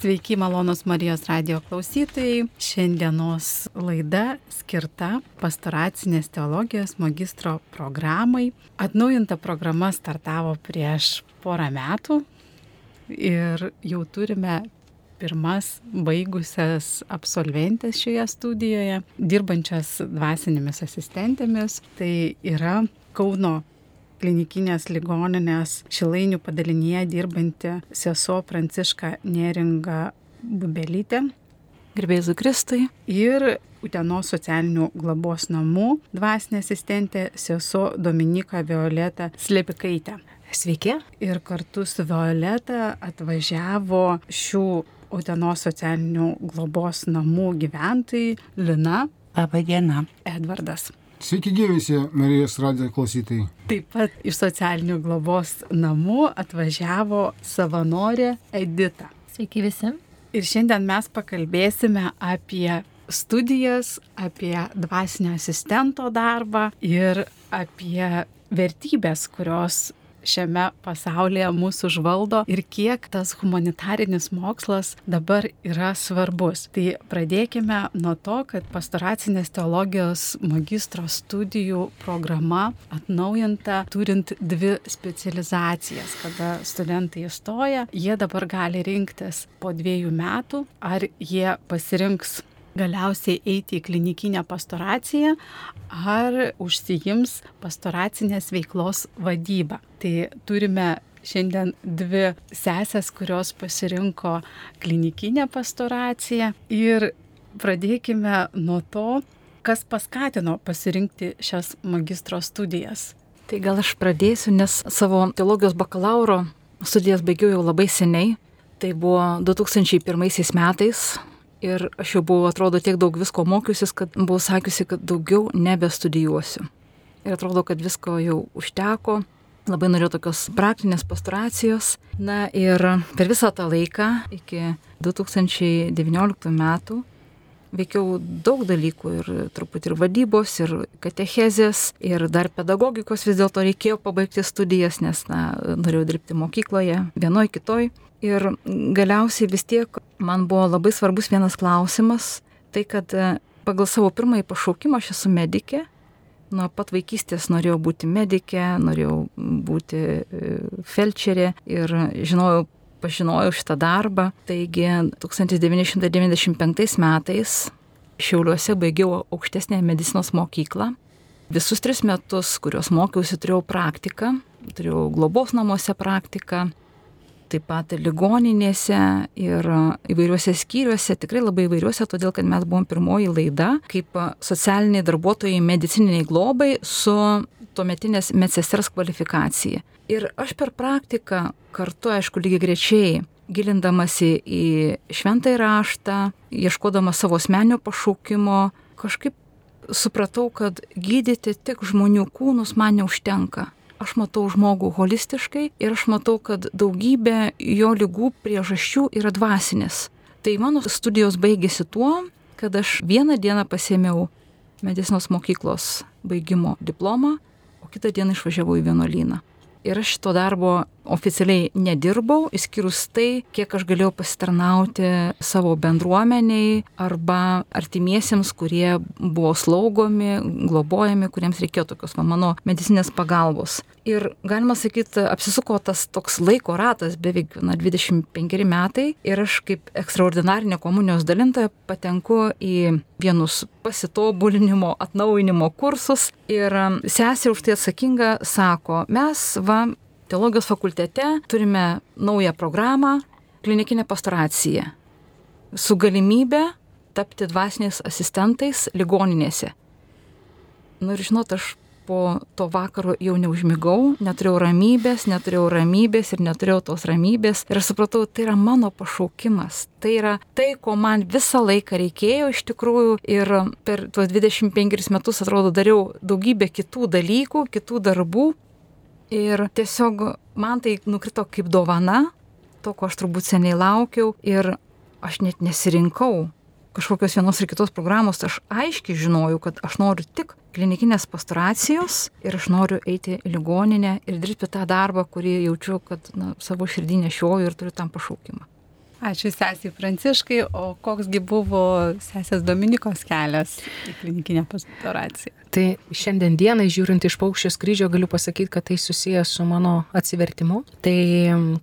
Sveiki, malonus Marijos radio klausytojai. Šiandienos laida skirta pastoracinės teologijos magistro programai. Atnaujinta programa startavo prieš porą metų ir jau turime pirmas baigusias absolventės šioje studijoje, dirbančias dvasinėmis asistentėmis. Tai yra Kauno klinikinės ligoninės Šilainių padalinyje dirbanti sesuo Pranciška Neringa Bubelytė. Gerbėjai Kristui. Ir Utenos socialinių globos namų dvasinė asistentė sesuo Dominika Violeta Slepikaitė. Sveiki. Ir kartu su Violeta atvažiavo šių Utenos socialinių globos namų gyventojai Lina. Labą dieną. Edvardas. Sveiki gyvisi, Marijos radijo klausytojai. Taip pat iš socialinių globos namų atvažiavo savanorė Edita. Sveiki visi. Ir šiandien mes pakalbėsime apie studijas, apie dvasinio asistento darbą ir apie vertybės, kurios šiame pasaulyje mūsų užvaldo ir kiek tas humanitarinis mokslas dabar yra svarbus. Tai pradėkime nuo to, kad pastoracinės teologijos magistro studijų programa atnaujinta turint dvi specializacijas. Kada studentai įstoja, jie dabar gali rinktis po dviejų metų, ar jie pasirinks galiausiai eiti į klinikinę pastoraciją ar užsijims pastoracinės veiklos vadybą. Tai turime šiandien dvi sesės, kurios pasirinko klinikinę pastoraciją ir pradėkime nuo to, kas paskatino pasirinkti šias magistro studijas. Tai gal aš pradėsiu, nes savo teologijos bakalauro studijas baigiau jau labai seniai. Tai buvo 2001 metais, Ir aš jau buvau, atrodo, tiek daug visko mokiusis, kad buvau sakiusi, kad daugiau nebestudijuosiu. Ir atrodo, kad visko jau užteko. Labai norėjau tokios praktinės pastoracijos. Na ir per visą tą laiką, iki 2019 metų, veikiau daug dalykų ir truputį ir vadybos, ir katechezės, ir dar pedagogikos vis dėlto reikėjo pabaigti studijas, nes na, norėjau dirbti mokykloje, vienoj kitoj. Ir galiausiai vis tiek man buvo labai svarbus vienas klausimas, tai kad e, pagal savo pirmąjį pašaukimą aš esu medikė, nuo pat vaikystės norėjau būti medikė, norėjau būti e, felčerė ir žinojau, pažinojau šitą darbą. Taigi 1995 metais Šiauliuose baigiau aukštesnę medicinos mokyklą. Visus tris metus, kuriuos mokiausi, turėjau praktiką, turėjau globos namuose praktiką, taip pat ligoninėse ir įvairiuose skyriuose, tikrai labai įvairiuose, todėl kad mes buvom pirmoji laida kaip socialiniai darbuotojai medicininiai globai su tuometinės medsesters kvalifikacija. Ir aš per praktiką kartu, aišku, lygiai grečiai gilindamasi į šventąjį raštą, ieškodama savo asmenio pašaukimo, kažkaip supratau, kad gydyti tik žmonių kūnus man neužtenka aš matau žmogų holistiškai ir aš matau, kad daugybė jo lygų priežasčių yra dvasinės. Tai mano studijos baigėsi tuo, kad aš vieną dieną pasėmiau medicinos mokyklos baigimo diplomą, o kitą dieną išvažiavau į vienuolyną. Ir aš šito darbo oficialiai nedirbau, išskyrus tai, kiek aš galėjau pasitarnauti savo bendruomeniai arba artimiesiems, kurie buvo slaugomi, globojami, kuriems reikėjo tokios va, mano medicinės pagalbos. Ir galima sakyti, apsisuko tas toks laiko ratas, beveik na, 25 metai ir aš kaip ekstraordinarinė komunijos dalintoja patenku į vienus pasitobulinimo, atnaujinimo kursus ir sesė už tai atsakinga sako, mes va teologijos fakultete turime naują programą klinikinė pastoracija su galimybė tapti dvasiniais asistentais ligoninėse. Nu ir žinot, aš po to vakaro jau neužmigau, neturėjau ramybės, neturėjau ramybės ir neturėjau tos ramybės. Ir supratau, tai yra mano pašaukimas. Tai yra tai, ko man visą laiką reikėjo iš tikrųjų. Ir per tuos 25 metus, atrodo, dariau daugybę kitų dalykų, kitų darbų, Ir tiesiog man tai nukrito kaip dovana, to, ko aš turbūt seniai laukiau ir aš net nesirinkau kažkokios vienos ar kitos programos, aš aiškiai žinojau, kad aš noriu tik klinikinės pastoracijos ir aš noriu eiti į ligoninę ir dirbti tą darbą, kurį jaučiu, kad na, savo širdį nešioju ir turiu tam pašaukimą. Ačiū sesiai Pranciškai, o koksgi buvo sesės Dominikos kelias į klinikinę pastoraciją? Tai šiandien dienai, žiūrint iš paukščio skrydžio, galiu pasakyti, kad tai susijęs su mano atsivertimu. Tai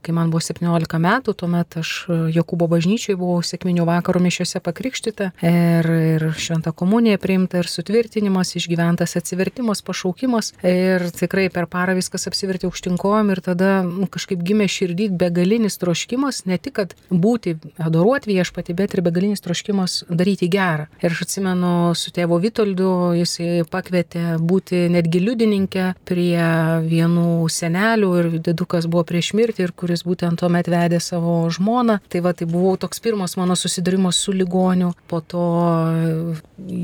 kai man buvo 17 metų, tuomet aš Jokūbo bažnyčiai buvau sėkminių vakarų mišiuose pakrikštyta ir, ir šventą komuniją priimta ir sutvirtinimas, išgyventas atsivertimas, pašaukimas ir tikrai per parą viskas apsivertė aukštinkojom ir tada nu, kažkaip gimė širdį begalinis troškimas, ne tik, kad būti, adoruoti viešpati, bet ir begalinis troškimas daryti gerą. Ir aš atsimenu su tėvo Vitoldu, jisai pakvietė būti netgi liudininkė prie vienų senelių ir didukas buvo prieš mirtį ir kuris būtent tuomet vedė savo žmoną. Tai va, tai buvo toks pirmas mano susidūrimas su ligoniu, po to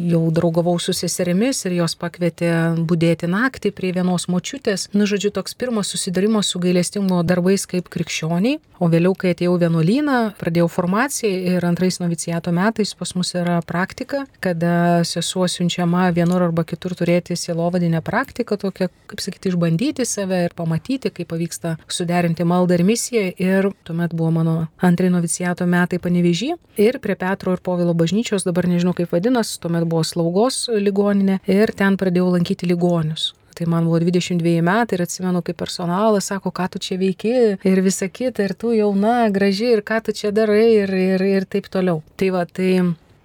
jau draugavau su seserimis ir jos pakvietė būdėti naktį prie vienos močiutės. Nu, žodžiu, toks pirmas susidūrimas su gailestingumo darbais kaip krikščioniai, o vėliau, kai atėjau vienuolyną, pradėjau formaciją ir antrais novicijato metais pas mus yra praktika, kada sesuo siunčiama vienur arba kitur turėti sielovadinę praktiką, tokią, kaip sakyti, išbandyti save ir pamatyti, kaip pavyksta suderinti maldą ir misiją. Ir tuomet buvo mano antrai novicijato metai panevežį. Ir prie Petro ir Povilo bažnyčios, dabar nežinau kaip vadinasi, tuomet buvo slaugos ligoninė. Ir ten pradėjau lankyti ligonius. Tai man buvo 22 metai ir atsimenu, kaip personalas sako, ką tu čia veiki ir visa kita, ir tu jauna, graži, ir ką tu čia darai, ir, ir, ir taip toliau. Tai va, tai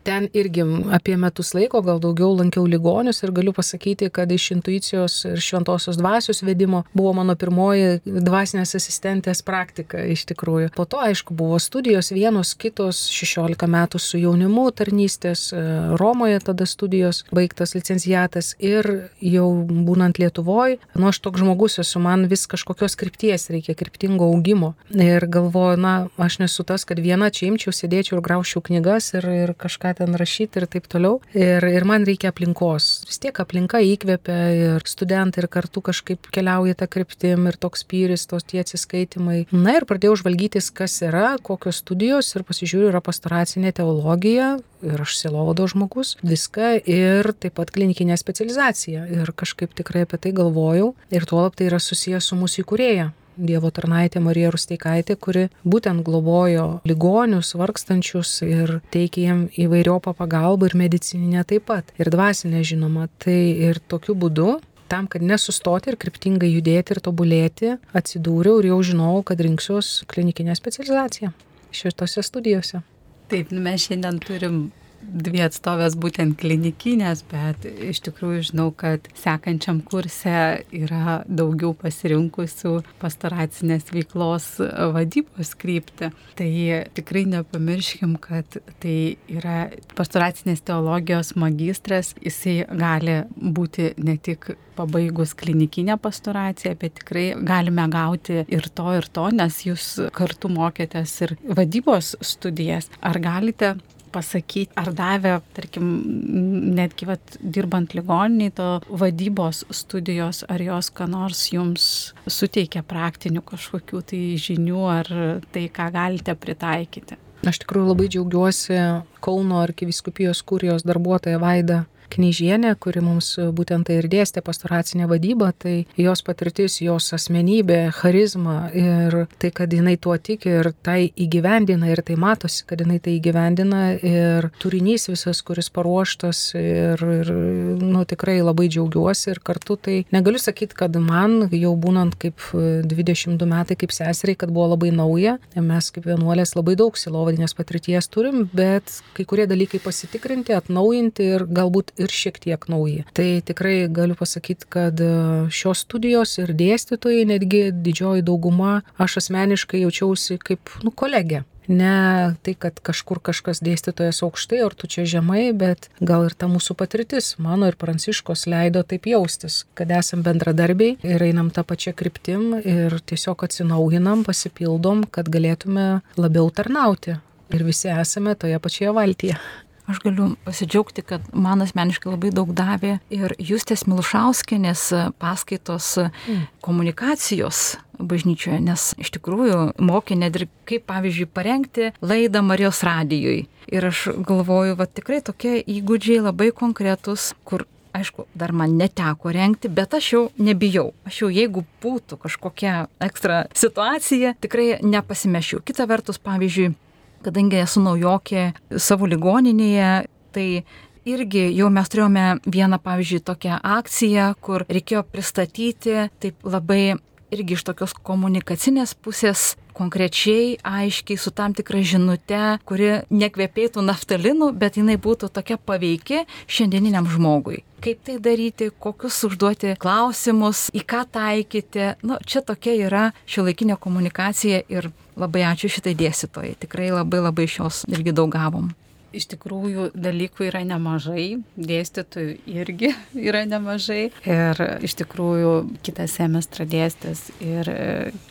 ten irgi apie metus laiko, gal daugiau lankiau ligonius ir galiu pasakyti, kad iš intuicijos ir šventosios dvasios vedimo buvo mano pirmoji dvasinės asistentės praktika iš tikrųjų. Po to, aišku, buvo studijos vienos, kitos, 16 metų su jaunimu tarnystės, e, Romoje tada studijos, baigtas licencijatas ir jau būnant Lietuvoje, nu aš toks žmogus esu, man vis kažkokios krypties reikia, kryptingo augimo. Ir galvoju, na, aš nesu tas, kad viena čia imčiau, sėdėčiau ir grauščiau knygas ir, ir kažką ten rašyti ir taip toliau. Ir, ir man reikia aplinkos. Vis tiek aplinka įkvepia ir studentai ir kartu kažkaip keliauja tą kryptim ir toks pyris, tos tie atsiskaitimai. Na ir pradėjau žvalgytis, kas yra, kokios studijos ir pasižiūriu, yra pastoracinė teologija ir aš silovado žmogus, viską ir taip pat klinikinė specializacija. Ir kažkaip tikrai apie tai galvojau ir tuolap tai yra susijęs su mūsų įkūrėja Dievo tarnaitė Marija Rusteikaitė, kuri būtent globojo ligonius, vargstančius ir teikė jiem įvairiopą pagalbą ir medicininę taip pat, ir dvasinę žinoma. Tai ir tokiu būdu tam, kad nesustoti ir kryptingai judėti ir tobulėti, atsidūriau ir jau žinojau, kad rinksiuos klinikinę specializaciją šitose studijose. Taip, nu mes šiandien turim dvi atstovės būtent klinikinės, bet iš tikrųjų žinau, kad sekančiam kurse yra daugiau pasirinkusių pastoracinės veiklos vadybos kryptį. Tai tikrai nepamirškim, kad tai yra pastoracinės teologijos magistras, jisai gali būti ne tik pabaigus klinikinę pastoraciją, bet tikrai galime gauti ir to, ir to, nes jūs kartu mokėtės ir vadybos studijas. Ar galite pasakyti, ar davė, tarkim, netgi vat, dirbant ligoniniai, to vadybos studijos, ar jos ką nors jums suteikia praktinių kažkokių tai žinių, ar tai, ką galite pritaikyti. Aš tikrųjų labai džiaugiuosi Kauno arkiviskupijos kurijos darbuotoja Vaida Knyžienė, kuri mums būtent tai ir dėstė pastoracinę vadybą, tai jos patirtis, jos asmenybė, charizma ir tai, kad jinai tuo tiki ir tai įgyvendina ir tai matosi, kad jinai tai įgyvendina ir turinys visas, kuris paruoštas ir, ir nu, tikrai labai džiaugiuosi ir kartu tai negaliu sakyti, kad man jau būnant kaip 22 metai kaip seseriai, kad buvo labai nauja, mes kaip vienuolės labai daug silovadinės patirties turim, bet kai kurie dalykai pasitikrinti, atnaujinti ir galbūt ir šiek tiek nauji. Tai tikrai galiu pasakyti, kad e, šios studijos ir dėstytojai, netgi didžioji dauguma, aš asmeniškai jaučiausi kaip nu, kolegė. Ne tai, kad kažkur kažkas dėstytojas aukštai, ar tu čia žemai, bet gal ir ta mūsų patirtis, mano ir pranciškos leido taip jaustis, kad esam bendradarbiai ir einam tą pačią kryptim ir tiesiog atsinaujinam, pasipildom, kad galėtume labiau tarnauti. Ir visi esame toje pačioje valtyje. Aš galiu pasidžiaugti, kad man asmeniškai labai daug davė ir Justės Milšauskinės paskaitos mm. komunikacijos bažnyčioje, nes iš tikrųjų mokė net ir kaip, pavyzdžiui, parengti laidą Marijos radijui. Ir aš galvoju, va tikrai tokie įgūdžiai labai konkretus, kur aišku, dar man neteko renkti, bet aš jau nebijau. Aš jau jeigu būtų kažkokia ekstra situacija, tikrai nepasimešiu. Kita vertus, pavyzdžiui, kadangi esu naujokė savo ligoninėje, tai irgi jau mes turėjome vieną, pavyzdžiui, tokią akciją, kur reikėjo pristatyti taip labai irgi iš tokios komunikacinės pusės konkrečiai, aiškiai, su tam tikra žinute, kuri nekvepėtų naftalinu, bet jinai būtų tokia paveiki šiandieniniam žmogui. Kaip tai daryti, kokius užduoti klausimus, į ką taikyti. Nu, čia tokia yra šiuolaikinė komunikacija ir labai ačiū šitai dėstytojai. Tikrai labai labai šios irgi daug gavom. Iš tikrųjų, dalykų yra nemažai, dėstytojų irgi yra nemažai. Ir iš tikrųjų, kitą semestrą dėstys ir,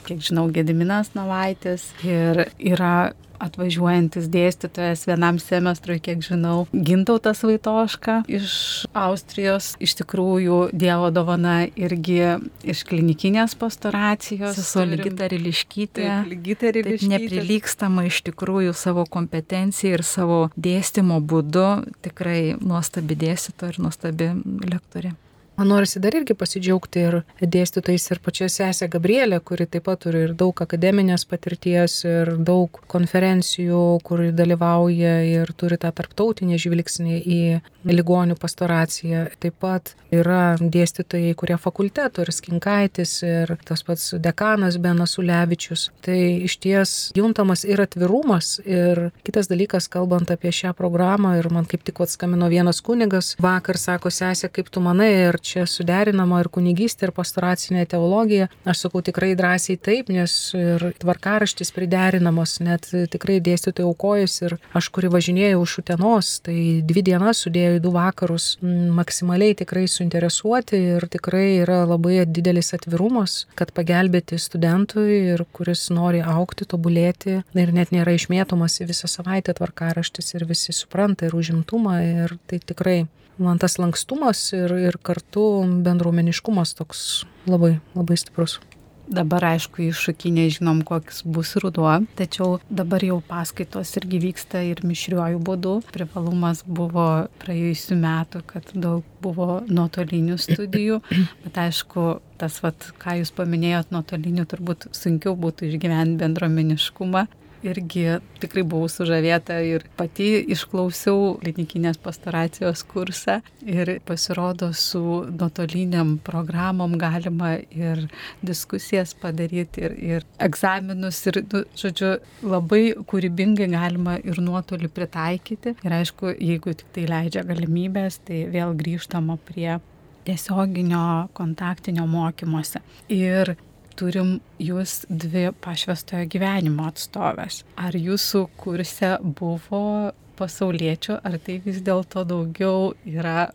kiek žinau, Gediminas Navaitis. Ir yra atvažiuojantis dėstytojas vienam semestrui, kiek žinau, Gintautas Vaitoška iš Austrijos. Iš tikrųjų, Dievo dovana irgi iš klinikinės pastoracijos. Sesuo Ligita Riliškytė. Ligita Riliškytė. Neprilykstama iš tikrųjų savo kompetencija ir savo dėstymo būdu. Tikrai nuostabi dėstytoja ir nuostabi lektorė. Man norisi dar irgi pasidžiaugti ir dėstytojais ir pačia sesė Gabrielė, kuri taip pat turi ir daug akademinės patirties ir daug konferencijų, kur dalyvauja ir turi tą tarptautinį žvilgsnį į ligonių pastoraciją. Taip pat yra dėstytojai, kurie fakulteto ir Skinkaitis ir tas pats dekanas Benas Ulevičius. Tai iš ties juntamas ir atvirumas ir kitas dalykas, kalbant apie šią programą ir man kaip tik atskambino vienas kunigas vakar, sako sesė, kaip tu manai, ir čia suderinama ir kunigystė, ir pastoracinė teologija. Aš sakau tikrai drąsiai taip, nes ir tvarkaraštis priderinamos, net tikrai dėstytojai aukojus ir aš, kuri važinėjau iš Utenos, tai dvi dienas sudėjau į du vakarus, maksimaliai tikrai suinteresuoti ir tikrai yra labai didelis atvirumas, kad pagelbėti studentui ir kuris nori aukti, tobulėti ir net nėra išmėtomas į visą savaitę tvarkaraštis ir visi supranta ir užimtumą ir tai tikrai man tas lankstumas ir, ir kartu bendruomeniškumas toks labai, labai stiprus. Dabar aišku, iššūkį nežinom, koks bus ruduo, tačiau dabar jau paskaitos irgi vyksta ir mišriuoju būdu. Privalumas buvo praėjusiu metu, kad daug buvo nuotolinių studijų, bet aišku, tas, vat, ką jūs paminėjot, nuotolinių turbūt sunkiau būtų išgyventi bendromeniškumą, irgi tikrai buvau sužavėta ir pati išklausiau klinikinės pastoracijos kursą ir pasirodo su nuotoliniam programom galima ir diskusijas padaryti ir, ir egzaminus ir, nu, žodžiu, labai kūrybingai galima ir nuotolį pritaikyti. Ir aišku, jeigu tik tai leidžia galimybės, tai vėl grįžtama prie tiesioginio kontaktinio mokymuose. Ir turim jūs dvi pašvestojo gyvenimo atstovės. Ar jūsų kurse buvo pasauliečių, ar tai vis dėlto daugiau yra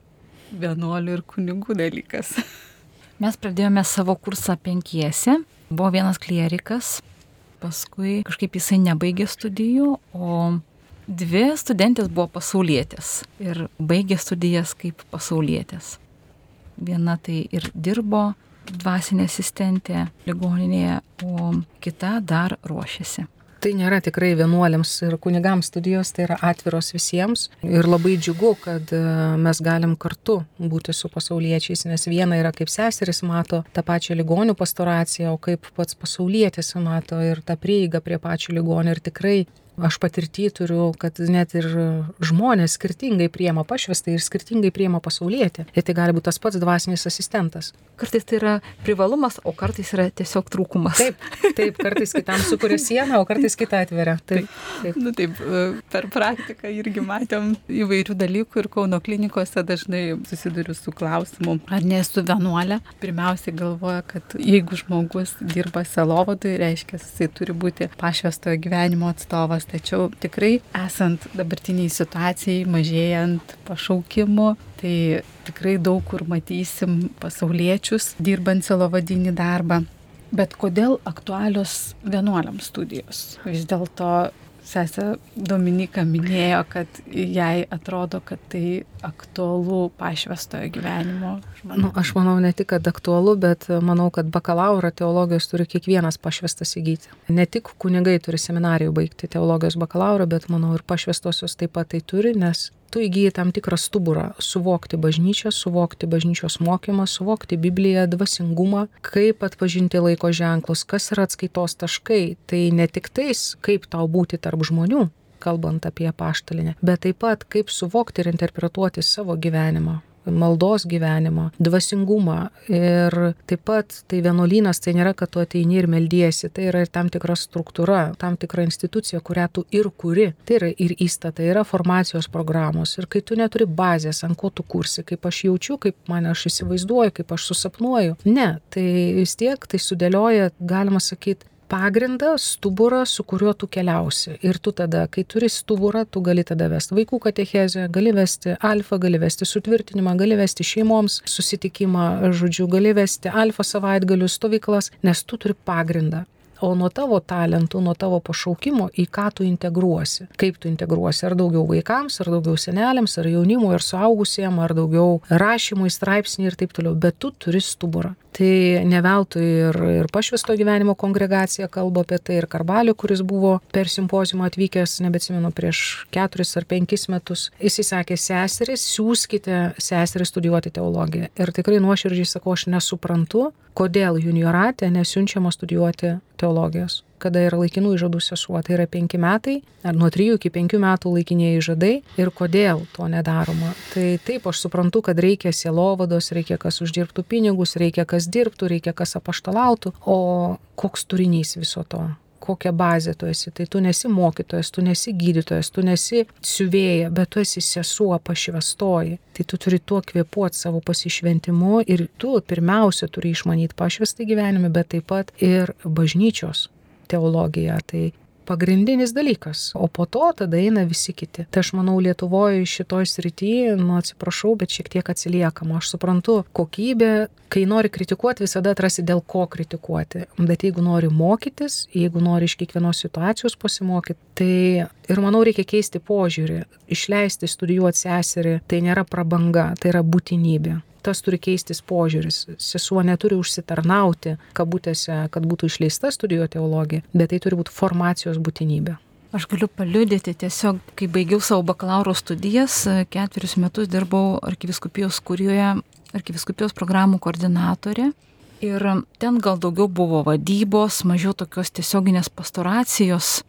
vienuolių ir kunigų dalykas? Mes pradėjome savo kursą penkiesi, buvo vienas klierikas, paskui kažkaip jisai nebaigė studijų, o dvi studentės buvo pasaulietės ir baigė studijas kaip pasaulietės. Viena tai ir dirbo dvasinė asistentė ligoninėje, o kita dar ruošiasi. Tai nėra tikrai vienuoliams ir kunigams studijos, tai yra atviros visiems. Ir labai džiugu, kad e, mes galim kartu būti su pasauliečiais, nes viena yra kaip seseris mato tą pačią ligonių pastoraciją, o kaip pats pasaulietis mato ir tą prieigą prie pačių ligonių. Ir tikrai aš patirtį turiu, kad net ir žmonės skirtingai priema pašvestą ir skirtingai priema pasaulietį. Ir tai gali būti tas pats dvasinis asistentas. Kartais tai yra privalumas, o kartais yra tiesiog trūkumas. Taip, taip kartais kitam sukuria sieną, o kartais kitą atveria. Taip, taip. Nu, taip, e, per praktiką irgi matėm įvairių dalykų ir Kauno klinikose dažnai susiduriu su klausimu, ar nesu vienuolė. Pirmiausiai galvoja, kad jeigu žmogus dirba selovadui, reiškia, jisai turi būti pašvestojo gyvenimo atstovas tačiau tikrai esant dabartiniai situacijai, mažėjant pašaukimu, tai tikrai daug kur matysim pasauliečius dirbant silovadinį darbą. Bet kodėl aktualios vienuoliams studijos? Vis dėlto sesė Dominika minėjo, kad jai atrodo, kad tai aktualu pašvestojo gyvenimo. Nu, aš manau ne tik, kad aktualu, bet manau, kad bakalauro teologijos turi kiekvienas pašvestas įgyti. Ne tik kunigai turi seminarijų baigti teologijos bakalauro, bet manau ir pašvestosios taip pat tai turi, nes tu įgyji tam tikrą stuburą suvokti bažnyčią, suvokti bažnyčios mokymą, suvokti Bibliją, dvasingumą, kaip atpažinti laiko ženklus, kas yra atskaitos taškai. Tai ne tik tais, kaip tau būti tarp žmonių, kalbant apie paštalinę, bet taip pat kaip suvokti ir interpretuoti savo gyvenimą, maldos gyvenimą, dvasingumą. Ir taip pat tai vienuolynas tai nėra, kad tu ateini ir meldiesi, tai yra ir tam tikra struktūra, tam tikra institucija, kurią tu ir kuri. Tai yra ir įstatai, yra formacijos programos. Ir kai tu neturi bazės, ant ko tu kursi, kaip aš jaučiu, kaip mane aš įsivaizduoju, kaip aš susapnuoju. Ne, tai vis tiek tai sudėlioja, galima sakyti, pagrindą, stuburą, su kuriuo tu keliausi. Ir tu tada, kai turi stuburą, tu gali tada vesti vaikų katechezę, gali vesti alfa, gali vesti sutvirtinimą, gali vesti šeimoms susitikimą, žodžiu, gali vesti alfa savaitgalių stovyklas, nes tu turi pagrindą o nuo tavo talentų, nuo tavo pašaukimo, į ką tu integruosi. Kaip tu integruosi, ar daugiau vaikams, ar daugiau seneliams, ar jaunimui, ar suaugusiems, ar daugiau rašymui, straipsnį ir taip toliau, bet tu turi stuburą. Tai ne veltui ir, ir pašvesto gyvenimo kongregacija kalba apie tai, ir Karbalio, kuris buvo per simpozimą atvykęs, nebetsimenu, prieš keturis ar penkis metus. Jis įsakė, seseris, siūskite seserį studijuoti teologiją. Ir tikrai nuoširdžiai sakau, aš nesuprantu, kodėl juniorate nesiunčiama studijuoti teologijos kada yra laikinų įžadų sesuo. Tai yra penki metai, ar nuo trijų iki penkių metų laikinieji žadai ir kodėl to nedaroma. Tai taip, aš suprantu, kad reikia sielovados, reikia kas uždirbtų pinigus, reikia kas dirbtų, reikia kas apaštalautų, o koks turinys viso to kokią bazę tu esi. Tai tu nesi mokytojas, tu nesi gydytojas, tu nesi siuvėja, bet tu esi sesuo pašvestoji. Tai tu turi tuo kvėpuoti savo pasišventimu ir tu pirmiausia turi išmanyti pašvestą gyvenimą, bet taip pat ir bažnyčios teologiją. Tai pagrindinis dalykas, o po to tada eina visi kiti. Tai aš manau, Lietuvoje šitoj srityje, nu atsiprašau, bet šiek tiek atsiliekama. Aš suprantu, kokybė, kai nori kritikuoti, visada atrasi dėl ko kritikuoti. Bet jeigu nori mokytis, jeigu nori iš kiekvienos situacijos pasimokyti, tai ir manau reikia keisti požiūrį. Išleisti studijuoti seserį tai nėra prabanga, tai yra būtinybė tas turi keistis požiūris. Sesuo neturi užsitarnauti, kabutėse, kad būtų išleista studijuoti teologiją, bet tai turi būti formacijos būtinybė. Aš galiu paliudyti, tiesiog, kai baigiau savo bakalauro studijas, ketverius metus dirbau arkiviskupijos kurijoje, arkiviskupijos programų koordinatorė. Ir ten gal daugiau buvo vadybos, mažiau tokios tiesioginės pastoracijos.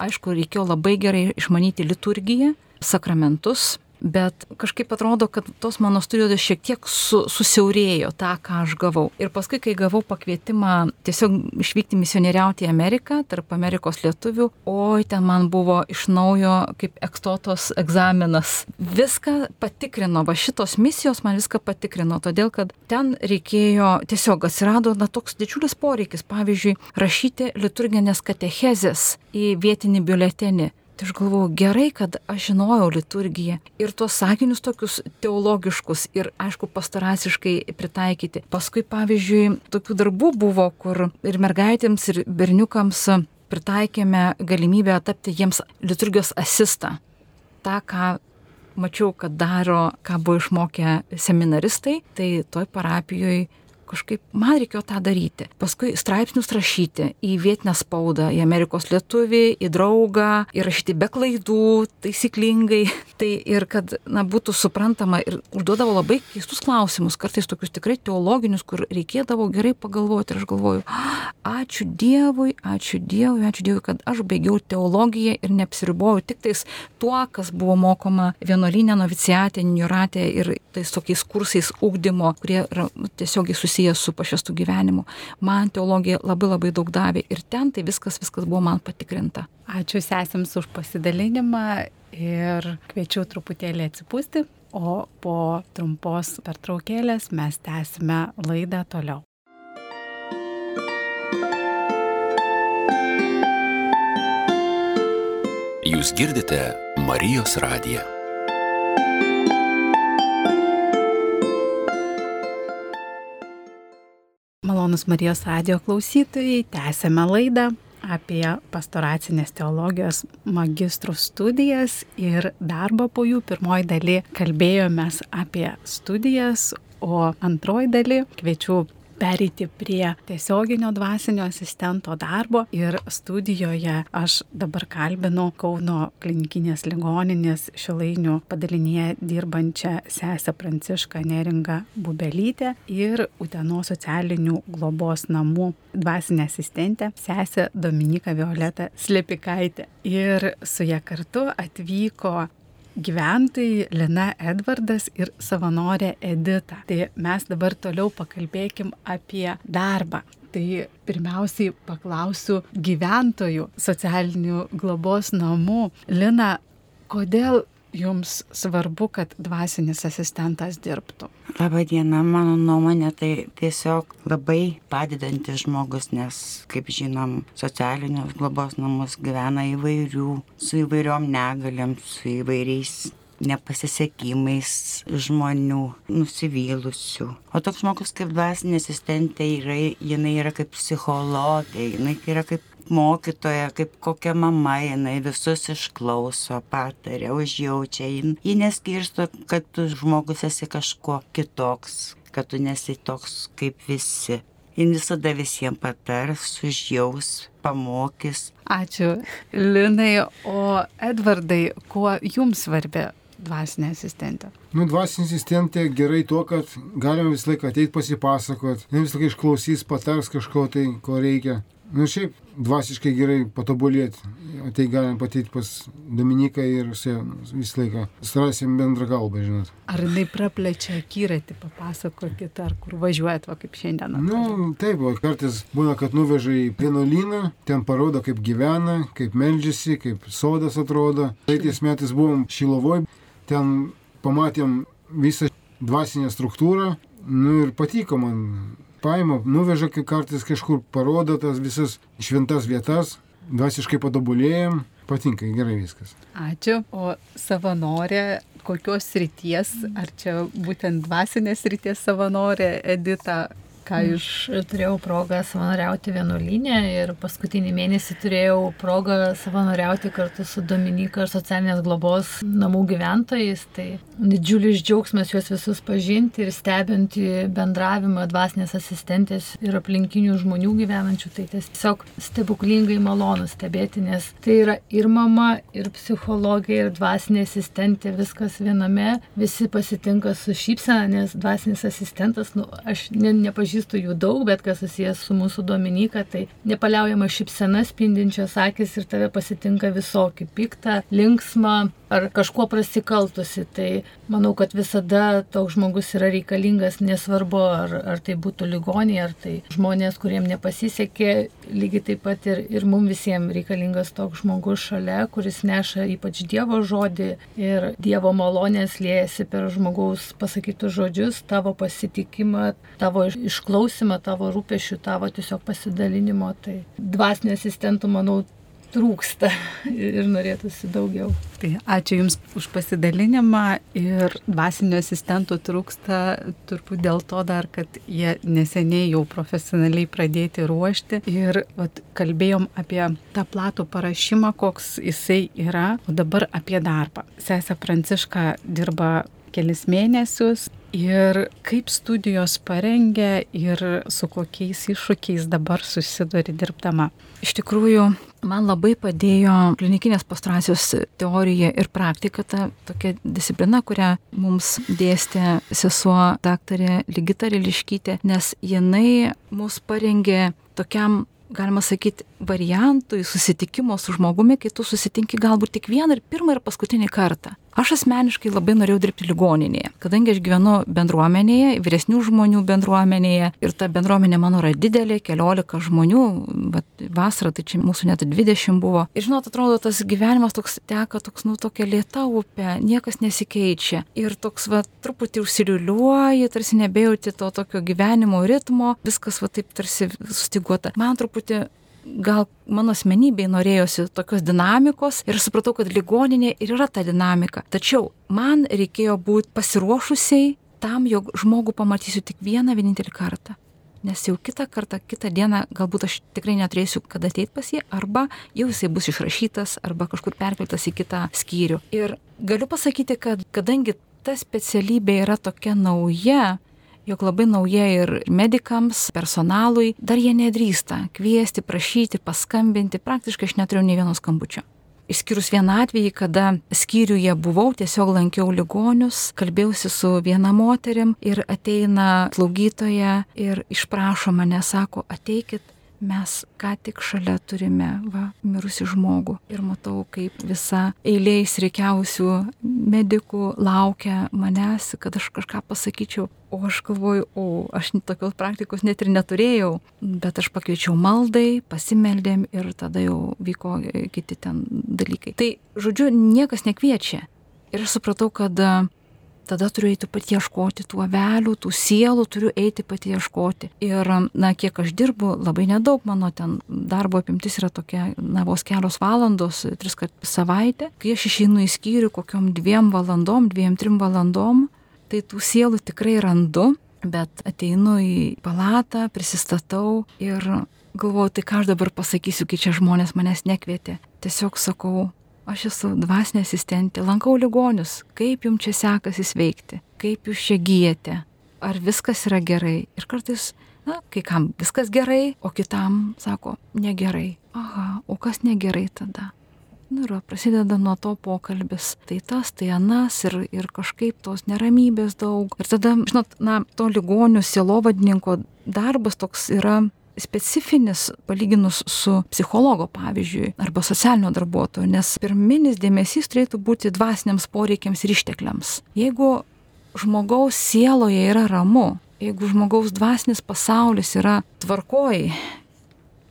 Aišku, reikėjo labai gerai išmanyti liturgiją, sakramentus, bet kažkaip atrodo, kad tos mano studijos šiek tiek su, susiaurėjo tą, ką aš gavau. Ir paskui, kai gavau pakvietimą tiesiog išvykti misionieriauti į Ameriką, tarp Amerikos lietuvių, oi, ten man buvo iš naujo kaip ekstotos egzaminas. Viską patikrino, va šitos misijos man viską patikrino, todėl kad ten reikėjo, tiesiog atsirado na, toks didžiulis poreikis, pavyzdžiui, rašyti liturginės katechezės į vietinį biuletenį. Tai aš galvoju, gerai, kad aš žinojau liturgiją ir tuos sakinius tokius teologiškus ir, aišku, pastarasiškai pritaikyti. Paskui, pavyzdžiui, tokių darbų buvo, kur ir mergaitėms, ir berniukams pritaikėme galimybę tapti jiems liturgijos asistą. Ta, ką mačiau, kad daro, ką buvo išmokę seminaristai, tai toj parapijoje kažkaip man reikėjo tą daryti. Paskui straipsnius rašyti į vietinę spaudą, į Amerikos lietuvį, į draugą, įrašyti be klaidų, taisyklingai. Tai ir kad na, būtų suprantama ir užduodavo labai keistus klausimus, kartais tokius tikrai teologinius, kur reikėdavo gerai pagalvoti. Ir aš galvoju, ačiū Dievui, ačiū Dievui, ačiū Dievui, kad aš baigiau teologiją ir neapsiriboju tik tais tuo, kas buvo mokoma vienuolinė novicijatė, niuratė ir tais tokiais kursais ūkdymo, kurie yra tiesiogiai susiję susijęs su pašvestų gyvenimu. Man teologija labai labai daug davė ir ten tai viskas, viskas buvo man patikrinta. Ačiū sesėms už pasidalinimą ir kviečiu truputėlį atsipūsti, o po trumpos pertraukėlės mes tęsime laidą toliau. Jūs girdite Marijos radiją. Malonus Marijos radio klausytojai, tęsėme laidą apie pastoracinės teologijos magistrų studijas ir darbą po jų. Pirmoji daly kalbėjomės apie studijas, o antroji daly kviečiu pereiti prie tiesioginio dvasinio asistento darbo ir studijoje aš dabar kalbinu Kauno klinikinės ligoninės šilainių padalinėje dirbančią sesę Prancišką Neringą Bubelytę ir Uteno socialinių globos namų dvasinę asistentę sesę Dominiką Violetą Slepikaitę. Ir su ją kartu atvyko gyventojai Lina Edvardas ir savanorė Edita. Tai mes dabar toliau pakalbėkim apie darbą. Tai pirmiausiai paklausiu gyventojų socialinių globos namų. Lina, kodėl jums svarbu, kad dvasinis asistentas dirbtų? Labadiena, mano nuomonė tai tiesiog labai padedantis žmogus, nes, kaip žinom, socialinius globos namus gyvena įvairių, su įvairiom negaliam, su įvairiais nepasisekimais žmonių, nusivylusių. O toks žmogus kaip dvasinė asistentė yra, jinai yra kaip psichologija, jinai yra kaip mokytoja, kaip kokia mama, jinai visus išklauso, patarė, užjaučia, ji, neskirsto, kad tu žmogus esi kažkuo kitoks, kad tu nesi toks kaip visi. Jis visada visiems patars, užjaus, pamokys. Ačiū, Linai. O Edvardai, kuo jums svarbi dvasinė asistentė? Nu, dvasinė asistentė gerai tuo, kad galima visą laiką ateiti pasipasakot, ne visą laiką išklausys, patars kažko tai, ko reikia. Nu, šiaip dvasiškai gerai patobulėti. Tai galim pateikti pas Dominiką ir visą laiką surasim bendrą kalbą, žinot. Ar jinai praplečia akiratį, papasakokit, ar kur važiuojat, va kaip šiandien? Nu, taip, o kartais būna, kad nuveža į vienuolyną, ten parodo, kaip gyvena, kaip meldžiasi, kaip sodas atrodo. Praeitais metais buvom Šilovoj, ten pamatėm visą dvasinę struktūrą, nu ir patiko man paima, nuveža kai kartais kažkur, parodo tas visas šventas vietas, dvasiškai patobulėjom, patinka, gerai viskas. Ačiū. O savanorė, kokios ryties, ar čia būtent dvasinės ryties savanorė Edita, ką iš turėjau progą savanoriauti vienuolinė ir paskutinį mėnesį turėjau progą savanoriauti kartu su Dominika ir socialinės globos namų gyventojais. Tai didžiulis džiaugsmas juos visus pažinti ir stebinti bendravimą dvasinės asistentės ir aplinkinių žmonių gyvenančių. Tai tiesiog stebuklingai malonu stebėti, nes tai yra ir mama, ir psichologija, ir dvasinė asistentė, viskas viename, visi pasitinka su šypsena, nes dvasinis asistentas, nu, aš ne, nepažįstu pažįstu jų daug, bet kas susijęs su mūsų Dominika, tai nepaliaujama šipsena spindinčios akis ir tave pasitinka visokį piktą, linksmą ar kažkuo prasikaltusi. Tai manau, kad visada toks žmogus yra reikalingas, nesvarbu, ar, ar tai būtų ligoniai, ar tai žmonės, kuriems nepasisekė, lygiai taip pat ir, ir mums visiems reikalingas toks žmogus šalia, kuris neša ypač Dievo žodį ir Dievo malonės liejasi per žmogaus pasakytus žodžius, tavo pasitikimą, tavo iš išklausimą tavo rūpešių, tavo tiesiog pasidalinimo. Tai dvasinio asistentų, manau, trūksta ir norėtųsi daugiau. Tai ačiū Jums už pasidalinimą ir dvasinio asistentų trūksta turbūt dėl to dar, kad jie neseniai jau profesionaliai pradėti ruošti ir vat, kalbėjom apie tą platų parašymą, koks jisai yra, o dabar apie darbą. Sesė Pranciška dirba kelis mėnesius ir kaip studijos parengia ir su kokiais iššūkiais dabar susiduri dirbdama. Iš tikrųjų, man labai padėjo klinikinės pastracijos teorija ir praktika, ta tokia disciplina, kurią mums dėstė sesuo daktarė Ligita Riliškytė, nes jinai mus parengė tokiam galima sakyti, variantui susitikimo su žmogumi, kai tu susitinki galbūt tik vieną ir pirmą ir paskutinį kartą. Aš asmeniškai labai norėjau dirbti ligoninėje, kadangi aš gyvenu bendruomenėje, vyresnių žmonių bendruomenėje ir ta bendruomenė mano yra didelė, keliolika žmonių, bet vasarą tai čia mūsų net 20 buvo. Ir žinot, atrodo, tas gyvenimas toks teka, toks, nu, tokia lėta upė, niekas nesikeičia. Ir toks, va, truputį užsiliuliuoji, tarsi nebejauti to tokio gyvenimo ritmo, viskas, va, taip tarsi sustiguota. Man truputį gal mano asmenybei norėjosi tokios dinamikos ir supratau, kad ligoninė ir yra ta dinamika. Tačiau man reikėjo būti pasiruošusiai tam, jog žmogų pamatysiu tik vieną vienintelį kartą. Nes jau kitą kartą, kitą dieną galbūt aš tikrai neturėsiu kada ateiti pas jį, arba jau jisai bus išrašytas, arba kažkur perkeltas į kitą skyrių. Ir galiu pasakyti, kad kadangi ta specialybė yra tokia nauja, jog labai nauja ir medikams, personalui, dar jie nedrįsta kviesti, prašyti, paskambinti, praktiškai aš neturėjau nei vieno skambučio. Išskyrus vieną atvejį, kada skyriuje buvau, tiesiog lankiau ligonius, kalbėjausi su viena moterim ir ateina slaugytoja ir išprašo mane, sako, ateikit, mes ką tik šalia turime va, mirusi žmogų ir matau, kaip visa eilė įsirikiausių medikų laukia manęs, kad aš kažką pasakyčiau. O aš galvoju, o aš tokios praktikos net ir neturėjau, bet aš pakviečiau maldai, pasimeldėm ir tada jau vyko kiti ten dalykai. Tai, žodžiu, niekas nekviečia. Ir aš supratau, kad tada turiu eiti pati ieškoti tų avelių, tų sielų, turiu eiti pati ieškoti. Ir, na, kiek aš dirbu, labai nedaug mano ten darbo apimtis yra tokia, na, vos kelios valandos, tris kart savaitę. Kai aš išeinu į skyrių kokiam dviem valandom, dviem, trim valandom, tai tų sielų tikrai randu, bet ateinu į palatą, prisistatau ir galvoju, tai ką aš dabar pasakysiu, kai čia žmonės manęs nekvietė. Tiesiog sakau, aš esu dvasinė asistentė, lankau ligonius, kaip jums čia sekasi sveikti, kaip jūs čia gyjate, ar viskas yra gerai. Ir kartais, na, kai kam viskas gerai, o kitam sako, negerai. Aha, o kas negerai tada? Nu ir prasideda nuo to pokalbis. Tai tas, tai anas ir, ir kažkaip tos neramybės daug. Ir tada, žinot, na, to ligonių sielovadininko darbas toks yra specifinis palyginus su psichologo pavyzdžiui arba socialinio darbuotojo, nes pirminis dėmesys turėtų būti dvasiniams poreikiams ir ištekliams. Jeigu žmogaus sieloje yra ramu, jeigu žmogaus dvasinis pasaulis yra tvarkoj,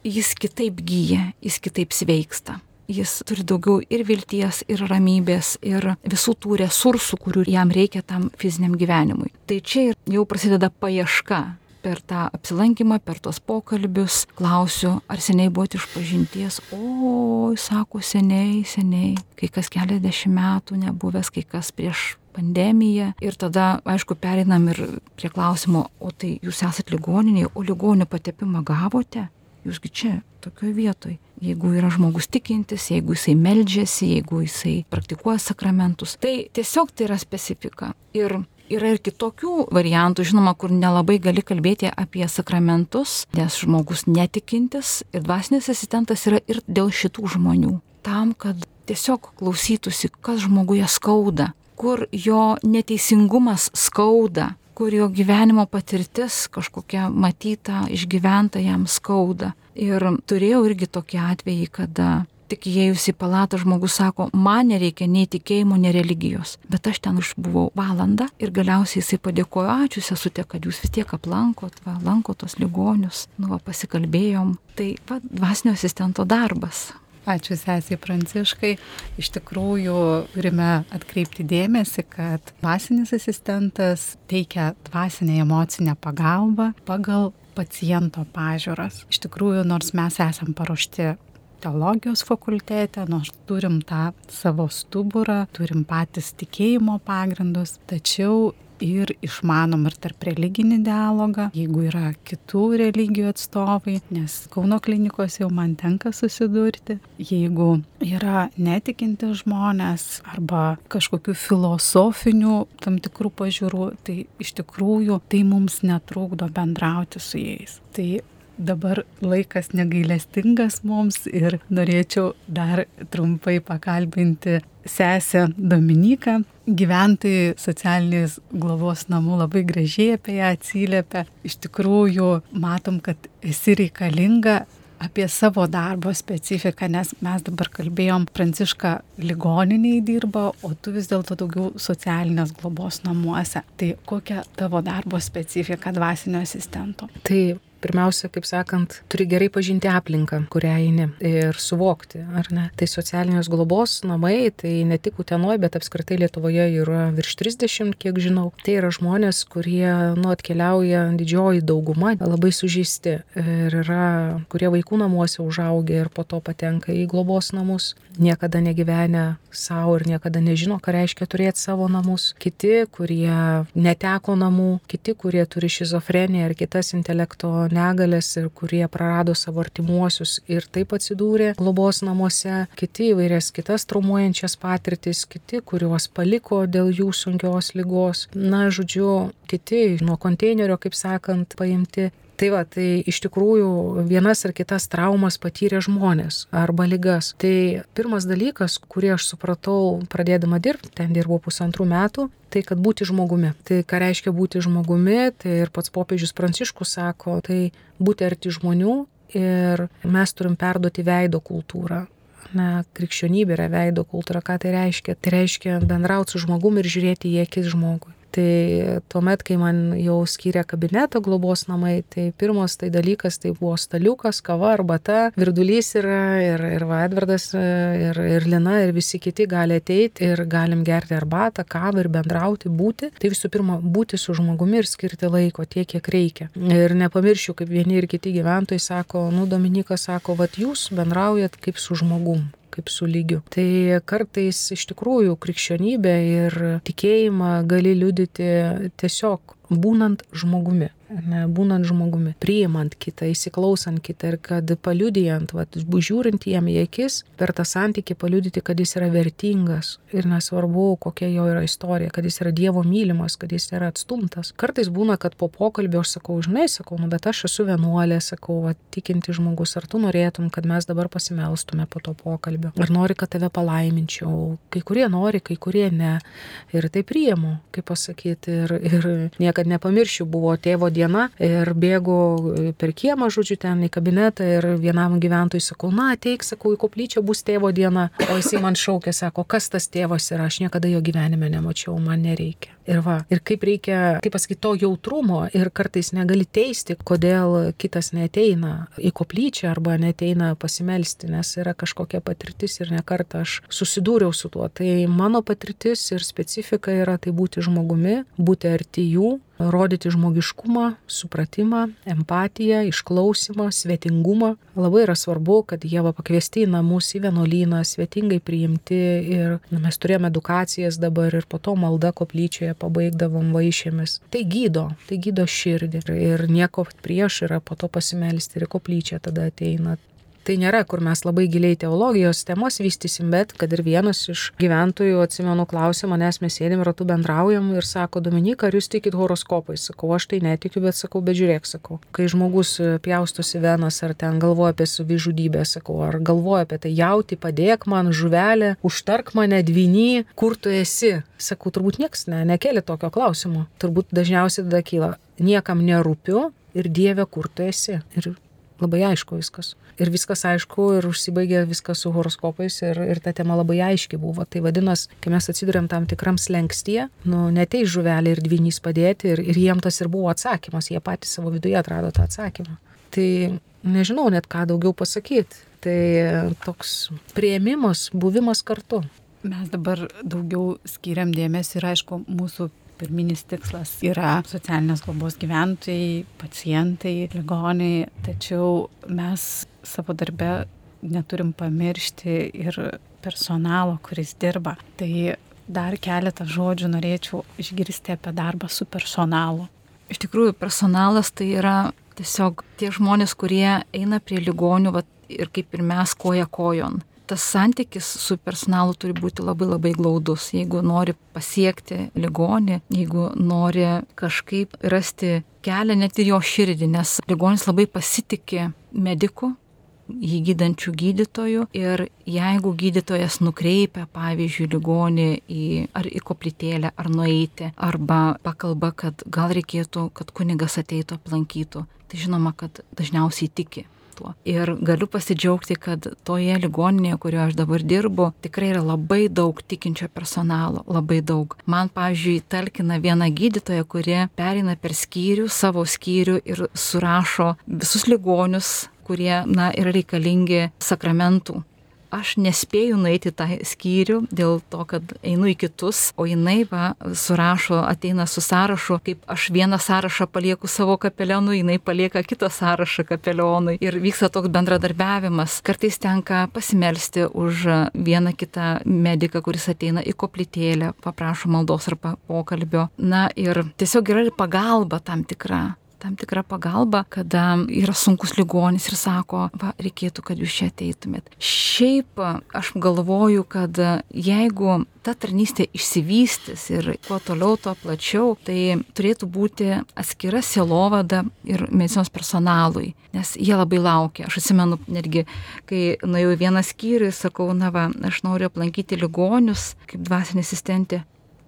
jis kitaip gyja, jis kitaip sveiksta. Jis turi daugiau ir vilties, ir ramybės, ir visų tų resursų, kurių jam reikia tam fiziniam gyvenimui. Tai čia jau prasideda paieška per tą apsilankymą, per tos pokalbius klausiu, ar seniai buvote iš pažinties. O, sako, seniai, seniai, kai kas keliasdešimt metų nebuvęs, kai kas prieš pandemiją. Ir tada, aišku, pereinam ir prie klausimo, o tai jūs esate ligoniniai, o ligonio patepimą gavote? Jūsgi čia, tokioje vietoje. Jeigu yra žmogus tikintis, jeigu jisai meldžiasi, jeigu jisai praktikuoja sakramentus, tai tiesiog tai yra specifika. Ir Yra ir kitokių variantų, žinoma, kur nelabai gali kalbėti apie sakramentus, nes žmogus netikintis ir dvasinis asistentas yra ir dėl šitų žmonių. Tam, kad tiesiog klausytųsi, kas žmoguje skauda, kur jo neteisingumas skauda, kur jo gyvenimo patirtis kažkokia matyta, išgyventa jam skauda. Ir turėjau irgi tokį atvejį, kada tik įėjus į palatą žmogus sako, man nereikia nei tikėjimo, nei religijos. Bet aš ten išbuvau valandą ir galiausiai jisai padėkojo, ačiū sesutė, kad jūs vis tiek aplankot, va, lankot tos ligonius, nu, va, pasikalbėjom. Tai va, dvasinio asistento darbas. Ačiū sesiai Pranciškai. Iš tikrųjų turime atkreipti dėmesį, kad dvasinis asistentas teikia dvasinę emocinę pagalbą pagal paciento pažiūras. Iš tikrųjų, nors mes esam paruošti teologijos fakultete, nors turim tą savo stuburą, turim patys tikėjimo pagrindus, tačiau ir išmanom ir tarp religinį dialogą, jeigu yra kitų religijų atstovai, nes Kauno klinikos jau man tenka susidurti, jeigu yra netikinti žmonės arba kažkokių filosofinių tam tikrų pažiūrų, tai iš tikrųjų tai mums netrukdo bendrauti su jais. Tai dabar laikas negailestingas mums ir norėčiau dar trumpai pakalbinti sesę Dominiką. Gyventojai socialinės globos namų labai gražiai apie ją atsiliepia. Iš tikrųjų, matom, kad esi reikalinga apie savo darbo specifiką, nes mes dabar kalbėjom, Pranciška ligoniniai dirba, o tu vis dėlto daugiau socialinės globos namuose. Tai kokia tavo darbo specifika dvasinio asistento? Tai pirmiausia, kaip sakant, turi gerai pažinti aplinką, kurią eini ir suvokti, ar ne. Tai socialinės globos namai, tai ne tik Utenoje, bet apskritai Lietuvoje yra virš 30, kiek žinau. Tai yra žmonės, kurie nu atkeliauja didžioji dauguma, labai sužeisti ir yra, kurie vaikų namuose užaugę ir po to patenka į globos namus, niekada negyvenę savo ir niekada nežino, ką reiškia turėti savo namus. Kiti, kurie neteko namų, kiti, kurie turi šizofreniją ar kitas intelekto negalės ir kurie prarado savo artimuosius ir taip atsidūrė globos namuose, kiti įvairias kitas traumuojančias patirtis, kiti, kuriuos paliko dėl jų sunkios lygos. Na, žodžiu, kiti nuo konteinerio, kaip sakant, paimti Tai va, tai iš tikrųjų vienas ar kitas traumas patyrė žmonės arba lygas. Tai pirmas dalykas, kurį aš supratau pradėdama dirbti, ten dirbau pusantrų metų, tai kad būti žmogumi. Tai ką reiškia būti žmogumi, tai ir pats popiežius Pranciškus sako, tai būti arti žmonių ir mes turim perduoti veido kultūrą. Na, krikščionybė yra veido kultūra, ką tai reiškia? Tai reiškia bendrauti su žmogumi ir žiūrėti į akis žmogui. Tai tuomet, kai man jau skyrė kabinetą globos namai, tai pirmas tai dalykas tai buvo staliukas, kava, arbata, virdulys yra ir, ir va, Edvardas, ir, ir Lina, ir visi kiti gali ateiti ir galim gerti arbatą, kavą ir bendrauti, būti. Tai visų pirma, būti su žmogumi ir skirti laiko tiek, kiek reikia. Ir nepamiršiu, kaip vieni ir kiti gyventojai sako, nu, Dominikas sako, vad jūs bendraujat kaip su žmogum kaip su lygiu. Tai kartais iš tikrųjų krikščionybė ir tikėjimą gali liudyti tiesiog būnant žmogumi ne, būnant žmogumi, priimant kitą, įsiklausant kitą ir kad paliudijant, va, žiūrint jam į akis, per tą santykį paliudyti, kad jis yra vertingas ir nesvarbu, kokia jo yra istorija, kad jis yra Dievo mylimas, kad jis yra atstumtas. Kartais būna, kad po pokalbio aš sakau, žinai, sakau, nu bet aš esu vienuolė, sakau, va, tikinti žmogus, ar tu norėtum, kad mes dabar pasimelstume po to pokalbio, ar nori, kad tave palaiminčiau. Kai kurie nori, kai kurie ne. Ir tai priimu, kaip pasakyti, ir, ir niekada nepamiršiu, buvo tėvo diena diena ir bėgu per kiemą, žodžiu, ten į kabinetą ir vienam gyventojui sakau, na, ateik, sakau, į koplyčią bus tėvo diena, o jisai man šaukė, sako, kas tas tėvas yra, aš niekada jo gyvenime nemačiau, man nereikia. Ir va, ir kaip reikia, kaip pasakyti, to jautrumo ir kartais negali teisti, kodėl kitas neteina į koplyčią arba neteina pasimelsti, nes yra kažkokia patirtis ir nekartą aš susidūriau su tuo. Tai mano patirtis ir specifika yra tai būti žmogumi, būti arti jų, rodyti žmogiškumą, supratimą, empatiją, išklausimą, svetingumą. Labai yra svarbu, kad jie va pakviesti į namus, į vienuolyną, svetingai priimti ir na, mes turėjome edukacijas dabar ir po to malda koplyčioje pabaigdavom vaišėmis. Tai gydo, tai gydo širdį ir nieko prieš yra po to pasimelsti ir koplyčia tada ateina tai nėra, kur mes labai giliai teologijos temos vystysim, bet kad ir vienas iš gyventojų, atsimenu, klausė manęs, mes sėdėm ratu bendraujam ir sako, Dominika, ar jūs tikit horoskopais? Sakau, aš tai netikiu, bet sakau, bet žiūrėk, sakau, kai žmogus pjaustosi venas ar ten galvoja apie savižudybę, sakau, ar galvoja apie tai jauti, padėk man žuvelę, užtark mane dvinį, kur tu esi? Sakau, turbūt niekas ne, nekeli tokio klausimo. Turbūt dažniausiai tada kyla, niekam nerūpiu ir Dieve, kur tu esi. Ir labai aišku viskas. Ir viskas aišku, ir užsibaigė viskas su horoskopais, ir, ir ta tema labai aiški buvo. Tai vadinasi, kai mes atsidurėm tam tikram slengstyje, nu, netei žuvelį ir dvinys padėti, ir, ir jiem tas ir buvo atsakymas, jie patys savo viduje atrado tą atsakymą. Tai nežinau net ką daugiau pasakyti. Tai toks prieimimas, buvimas kartu. Mes dabar daugiau skiriam dėmesį ir aišku, mūsų pirminis tikslas yra socialinės globos gyventojai, pacientai, ligoniai, tačiau mes savo darbe neturim pamiršti ir personalo, kuris dirba. Tai dar keletą žodžių norėčiau išgirsti apie darbą su personalu. Iš tikrųjų, personalas tai yra tiesiog tie žmonės, kurie eina prie ligonių vat, ir kaip ir mes koja kojon tas santykis su personalu turi būti labai labai glaudus. Jeigu nori pasiekti ligonį, jeigu nori kažkaip rasti kelią net ir jo širdį, nes ligonis labai pasitikė mediku, jį gydančių gydytojų ir jeigu gydytojas nukreipia, pavyzdžiui, ligonį į, ar į koplytėlę, ar nueiti, arba pakalba, kad gal reikėtų, kad kunigas ateitų aplankytų, tai žinoma, kad dažniausiai tiki tuo. Ir galiu pasidžiaugti, kad toje ligoninėje, kurioje aš dabar dirbu, tikrai yra labai daug tikinčio personalo, labai daug. Man, pavyzdžiui, talkina viena gydytoja, kurie perina per skyrių, savo skyrių ir surašo visus ligonius kurie, na, yra reikalingi sakramentų aš nespėju nueiti tą skyrių dėl to, kad einu į kitus, o jinai va surašo, ateina su sąrašu, kaip aš vieną sąrašą palieku savo kapelionui, jinai palieka kitą sąrašą kapelionui ir vyksta toks bendradarbiavimas. Kartais tenka pasimelsti už vieną kitą mediką, kuris ateina į koplytėlę, paprašo maldos arba pokalbio. Na ir tiesiog yra ir pagalba tam tikra tam tikrą pagalbą, kada yra sunkus ligonis ir sako, va, reikėtų, kad jūs čia ateitumėt. Šiaip aš galvoju, kad jeigu ta tarnystė išsivystys ir kuo toliau, tuo plačiau, tai turėtų būti atskira sielovada ir medicinos personalui, nes jie labai laukia. Aš atsimenu netgi, kai nuėjau į vieną skyrių, sakau, na va, aš noriu aplankyti ligonius kaip dvasinė asistentė.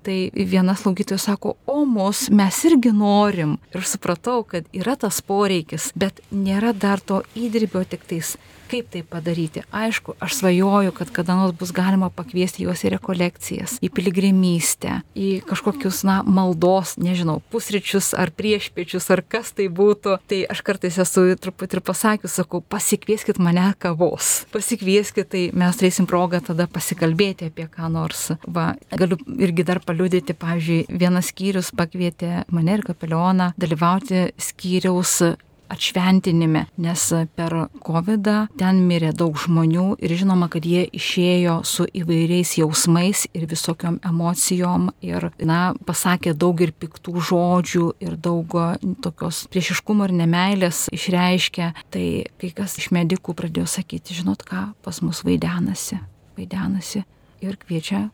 Tai viena slaugytoja sako, o mus mes irgi norim. Ir supratau, kad yra tas poreikis, bet nėra dar to įdirbio tik tais Kaip tai padaryti? Aišku, aš svajoju, kad kada nors bus galima pakviesti juos į rekolekcijas, į piligrimystę, į kažkokius, na, maldos, nežinau, pusryčius ar priešpiečius, ar kas tai būtų. Tai aš kartais esu truputį ir pasakius, sakau, pasikvieskit mane kavos. Pasikvieskit, tai mes turėsim progą tada pasikalbėti apie ką nors. Va, galiu irgi dar paliudyti, pavyzdžiui, vienas skyrius pakvietė mane ir kapelioną dalyvauti skyriaus atšventinime, nes per COVID ten mirė daug žmonių ir žinoma, kad jie išėjo su įvairiais jausmais ir visokiom emocijom ir, na, pasakė daug ir piktų žodžių ir daug tokios priešiškumo ir nemailės išreiškė. Tai kai kas iš medikų pradėjo sakyti, žinot ką, pas mus vaidenasi, vaidenasi ir kviečia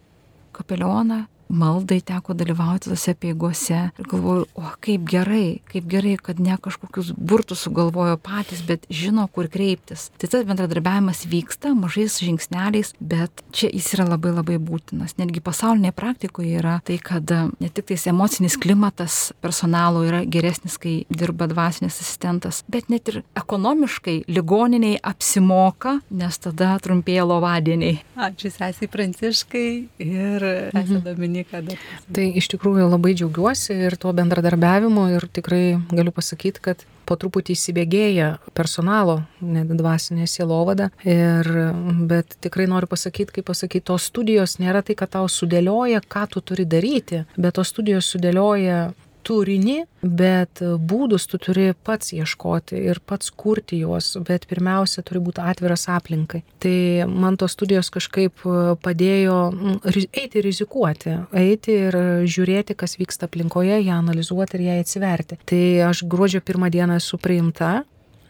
kapelioną maldai teko dalyvauti tose peigose ir galvoju, o kaip gerai, kaip gerai, kad ne kažkokius burtus sugalvojo patys, bet žino, kur kreiptis. Tai tas bendradarbiavimas vyksta mažais žingsneliais, bet čia jis yra labai labai būtinas. Netgi pasaulinėje praktikoje yra tai, kad ne tik tais emocinis klimatas personalo yra geresnis, kai dirba dvasinis asistentas, bet net ir ekonomiškai ligoniniai apsimoka, nes tada trumpėja lovadieniai. Ačiū sesiai Pranciškai ir esate Dominika. Dominika. Dar. Tai iš tikrųjų labai džiaugiuosi ir tuo bendradarbiavimu ir tikrai galiu pasakyti, kad po truputį įsibėgėja personalo, net dvasinė sielovada. Ir, bet tikrai noriu pasakyti, kaip pasakyti, tos studijos nėra tai, kad tau sudėlioja, ką tu turi daryti, bet tos studijos sudėlioja turinį, bet būdus tu turi pats ieškoti ir pats kurti juos, bet pirmiausia turi būti atviras aplinkai. Tai man tos studijos kažkaip padėjo mm, eiti rizikuoti, eiti ir žiūrėti, kas vyksta aplinkoje, ją analizuoti ir ją atsiverti. Tai aš gruodžio pirmą dieną esu priimta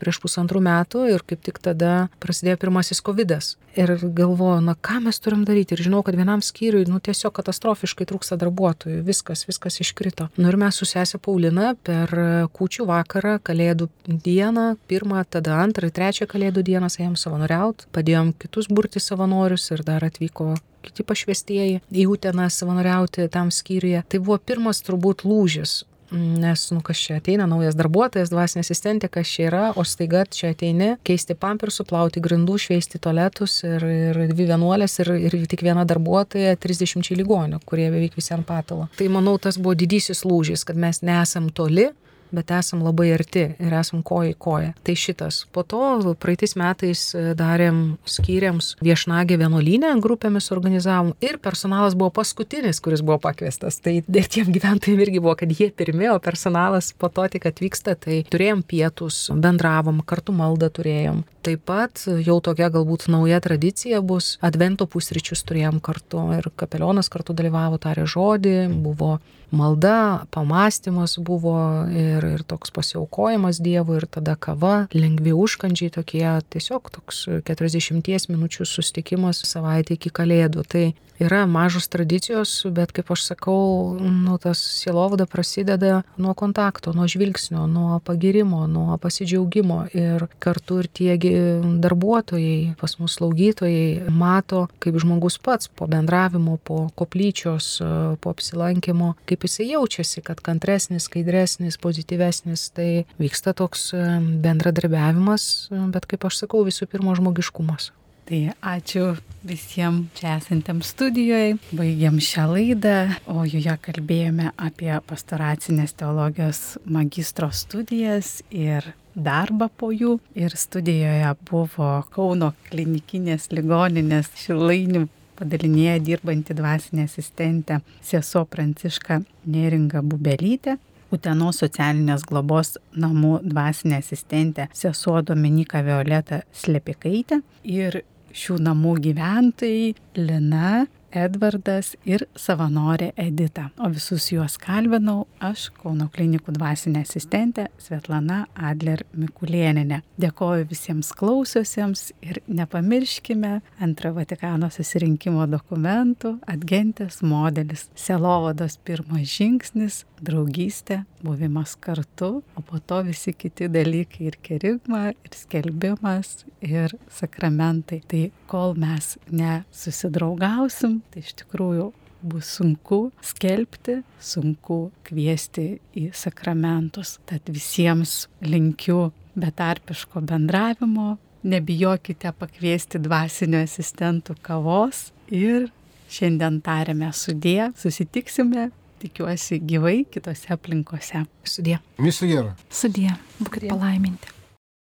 prieš pusantrų metų ir kaip tik tada prasidėjo pirmasis COVID. -as. Ir galvoju, na ką mes turim daryti. Ir žinau, kad vienam skyriui, nu tiesiog katastrofiškai trūksta darbuotojų. Viskas, viskas iškrito. Nu ir mes su sesė Paulina per kūčių vakarą, kalėdų dieną, pirmą, tada antrą ir trečią kalėdų dieną ėjom savanoriauti, padėjom kitus burti savanorius ir dar atvyko kiti pašvestieji į Uteną savanoriauti tam skyriuje. Tai buvo pirmas turbūt lūžis nes, nu, kas čia ateina, naujas darbuotojas, dvasinė asistentė, kas čia yra, o staiga čia ateini, keisti pampersų, plauti grindų, šveisti toletus ir, ir dvi vienuolės ir, ir tik viena darbuotoja 30 ligonių, kurie beveik visi ant patalo. Tai manau, tas buvo didysis lūžis, kad mes nesam toli, bet esam labai arti ir esam koja į koją. Tai šitas. Po to praeitais metais e, darėm skyriams viešnagę vienuolynę, grupėmis organizavom ir personalas buvo paskutinis, kuris buvo pakviestas. Tai tiem gyventojim irgi buvo, kad jie pirmi, o personalas po to tik atvyksta, tai turėjom pietus, bendravom, kartu maldą turėjom. Taip pat jau tokia galbūt nauja tradicija bus, advento pusryčius turėjom kartu ir kapelionas kartu dalyvavo, tarė žodį, buvo malda, pamastymas buvo ir, ir toks pasiaukojimas Dievui ir tada kava, lengvi užkandžiai tokie, tiesiog toks 40 minučių sustikimas savaitę iki kalėdų. Tai yra mažos tradicijos, bet kaip aš sakau, nu, tas sielovada prasideda nuo kontakto, nuo žvilgsnio, nuo pagirimo, nuo pasidžiaugimo ir kartu ir tiegi darbuotojai, pas mus slaugytojai mato, kaip žmogus pats po bendravimo, po koplyčios, po apsilankimo, kaip jisai jaučiasi, kad kantresnis, skaidresnis, pozityvesnis, tai vyksta toks bendradarbiavimas, bet kaip aš sakau, visų pirma žmogiškumas. Tai ačiū visiems čia esantiems studijoje. Baigiam šią laidą, o joje kalbėjome apie pastoracinės teologijos magistro studijas ir darbą po jų. Ir studijoje buvo Kauno klinikinės ligoninės šilainių padalinėje dirbanti dvasinė asistentė sesuo Pranciška Neringa Bubelytė. Utenos socialinės globos namų dvasinė asistentė sesuo Dominika Violeta Slepikaitė ir šių namų gyventojai Lina, Edvardas ir savanorė Edita. O visus juos kalbinau aš, Kauno klinikų dvasinė asistentė Svetlana Adler Mikulieninė. Dėkoju visiems klausiusiems ir nepamirškime antrojo Vatikano susirinkimo dokumentų atgentės modelis, selovados pirmas žingsnis, draugystė, buvimas kartu, o po to visi kiti dalykai ir kerigma, ir skelbimas, ir sakramentai. Tai kol mes nesusidraugausim, tai iš tikrųjų bus sunku skelbti, sunku kviesti į sakramentus. Tad visiems linkiu betarpiško bendravimo, nebijokite pakviesti dvasinio asistentų kavos ir šiandien tarėme sudė, susitiksime, tikiuosi gyvai kitose aplinkose. Sudė. Viso gero. Sudie, būkite palaiminti.